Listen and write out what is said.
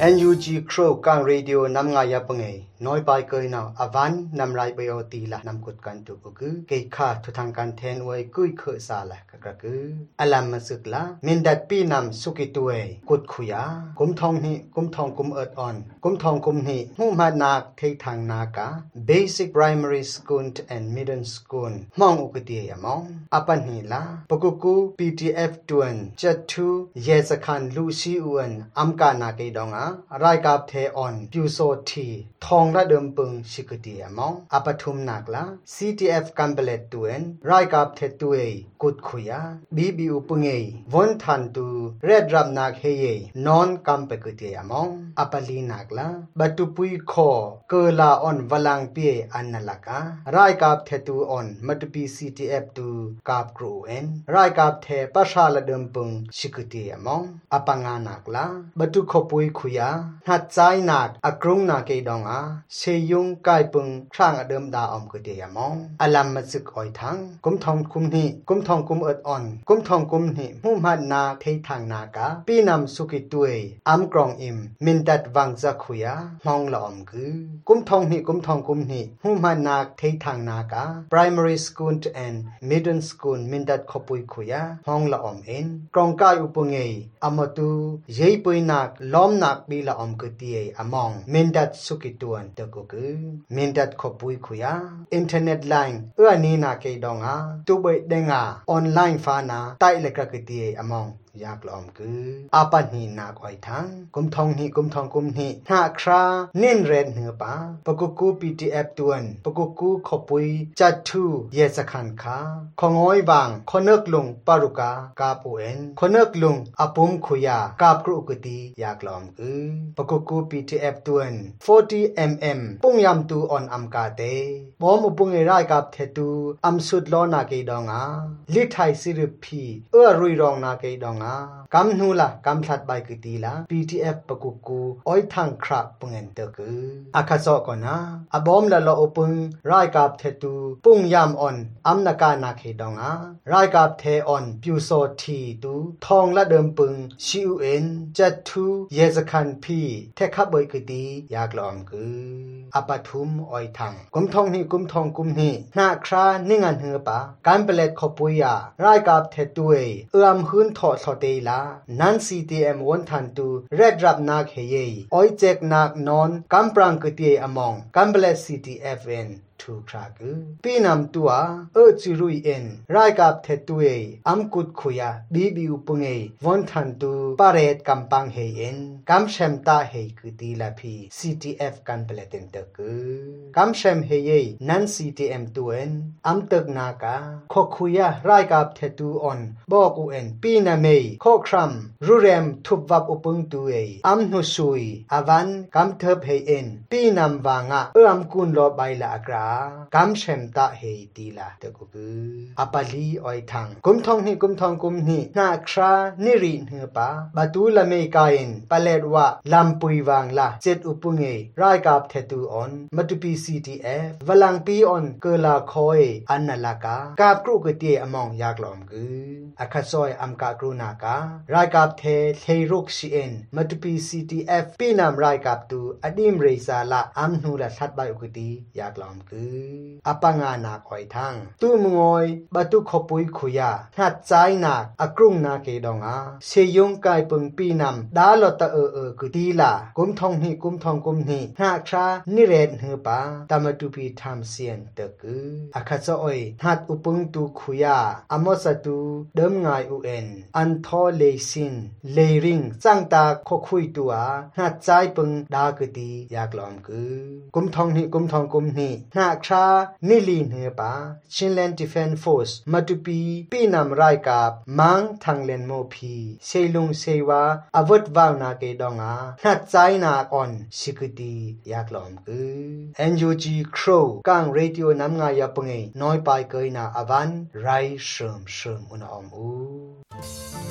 NUG Crow Kang Radio Nam Nga Ya Pangai Noi Pai Koi Now Avan Nam Rai Bayo Ti La Nam Kut Kan Tu Ku Ke Kha Thu Thang Kan Then Wai Kui Khe Sa La Ka Ka Ku Alam Masuk La Min Dat Pi Nam Suki Tuwe Kut Khuya Kum Thong Ni Kum Thong Kum Earth On Kum Thong Kum Ni Hu Ma Nak Thei Thang Na Ka Basic Primary School and Middle School Mong Ukati Ya Mong Apan Ni La Pakuku PDF Tuan Chat Thu Ye Sakhan Lu Si Uan Amka Na Ke Donga รายกาบเทออนพิวโซทีทองระเดิมปึงชิกตีอมองอปทุมนักละ CTF กัมเบเลตตัวนรายกาบเทตัวเอกุดขุยาบีบีอุปงเอวันทันตูเรดรับนักเฮเยนอนกัมเปกตีอมองอปลีนักละบัตุปุยคอเกลาออนวลังเปียอันนลัการายกาบเทตูออนมัตปี CTF ตูกาบกรูเอนรายกาบเทปะชาละเดิมปึงชิกตีอมองอปังานักละบัตุขปุยขุย าหัดใจนักอกรุงนาเกดองอาเชยุงกายปึงช่างอเดิมดาอมกเดียมองอลัมมาซึกอ้อยทังกุมทองกุมนี่กุมทองกุมเอิดอ่อนกุมทองกุมนี่มุมัดนาเททางนากาปีนำสุกิตุยอัมกรองอิมมินดัดวังจะขุยามองละอมคือ กุมทองนี่กุมทองกุมนี่มุมัดนาเททางนากา primary school and middle school มินดัดขปุยขุยามองละอมเอ็นกรองกายอุปงเออมตุเยปุยนักล้อมนัก ปีละอมกตีเอมองมินดัดสุกิตวนตะกุกมินดัดขปุยขุยาอินเทอร์เน็ตไลน์เอื้อนีนาเกดองาตุเบเดงาออนไลน์ฟานาไตเลกกตียอมอง ยากลอมกืออาปันหีนาคอยทังกุมทองหีกุมทองกุมหีหาคราเน้นเรนเหือปาปกุกูปีทีเอฟตวนปกุกูขปุยจัดทูเยสขันคาของอ้อยวางคนเนกลุงปารุกากาปูเอ็นคนเนกลุงอปุมขุยากาบกรุกตียากลอมกือปกุกูปีทีเอฟตวน40 mm ปุงยำตูออนอัมกาเตบอมอุปุงเอไรกับเทตูอัมสุดลอนาเกดองาลิทไทยสิรพีเอื้อรุยรองนาเกดองงากำนูละกำทัดใบกตีละ PTF ปกุกูอ้อยทังคราปงเงินเตกืออาคาซอก่อนนะอบอมละละอปงรายกับเทตูปุงยามอ่อนอัมนากานาเคดองอารายกับเทอ่อนปิวโซทีตูทองละเดิมปึงชิวเอ็นจัดทูเยสคันพีเทคับเบยกตีอยากลอมกืออปทุมอ้อยทังกุมทองนี่กุมทองกุมนี่นาครานิ่งันเหือปะการเปลดขปุยยารายกับเทตุเอเอื้อมหืนทอดสเตลานัน CTM วันทันตูเรดรับนักเฮเยออยเจกนักนอนกัมปรังกตีอมองกัมเบล CTFN ทูครากูปีนำตัวเออจิรุยเอ็นรายกับเทตุเออัมกุดขุยาบีบีอุงเอวันทันตูปาเรตกัมปังเฮเอ็นกัมเชมตาเฮกตีลาพี CTF กันเปลเตนเตกูกัมเชมเฮเยนัน CTM ตัวเอ็นอัมตึกนากาขอขุยารายกับเทตูออนบอกอูเอ็นปีนาเมยขอครัมรูเรมทุบวับอุปงตัวเออัมนุสุยอวันกัมเทบเฮเอ็นปีนำวางะเอื้อมกุนรอใบละกรากัมเชมตาเฮตีลาตกุกอปาลีออยทังกุมทองนี่กุมทองกุมนี่นาครานิรินเฮปาบาตูละเมกายินปะเลดวะลัมปุยวังลาเจ็ดอุปุงเอรายกับเทตูออนมัตุปีซีทีเอฟวลังปีออนเกลาคอยอันนลากากาบกรุกเตียอมองยากลอมกืออคัซอยอัมกากรุนาการายกับเทเทรุกชีเอ็นมัตุปีซีทีเอฟปีนามรายกับตูอดิมเรซาละอัมนูละทัดใบอุกตียากลอมกืออปังานาคอยทังตุมงอยบาตุขปุยขุยาหัดใจนักอกรุงนาเกดองอาเชยงกายปึงปีนำดาลอตะเออเออกุตีลากุมทองนี่กุมทองกุมนี่หาครานิเรนเฮปาตามาตุปีทำเสียนตะกืออาคาซอยหัดอุปงตุขุยาอมอสตุเดิมงายอุเอ็นอันทอเลซินเลริงจังตาขคุยตัวหัดใจปึงดากตีอยากลอมกือกุมทองนี่กุมทองกุมนี่หาครานิลีเนปาชินแลนดิเฟนโฟสมาตุปีปีนำไรกับมังทางเลนโมพีเซลุงเซวาอวดวาวนาเกดองอาหัดใจนาอ่อนสิกตีอยากลอมกือ NUG Crow กังเรดิโอนำงายาปงเอน้อยไปเกยนาอวันไรเชิมเชิมอุนอมอู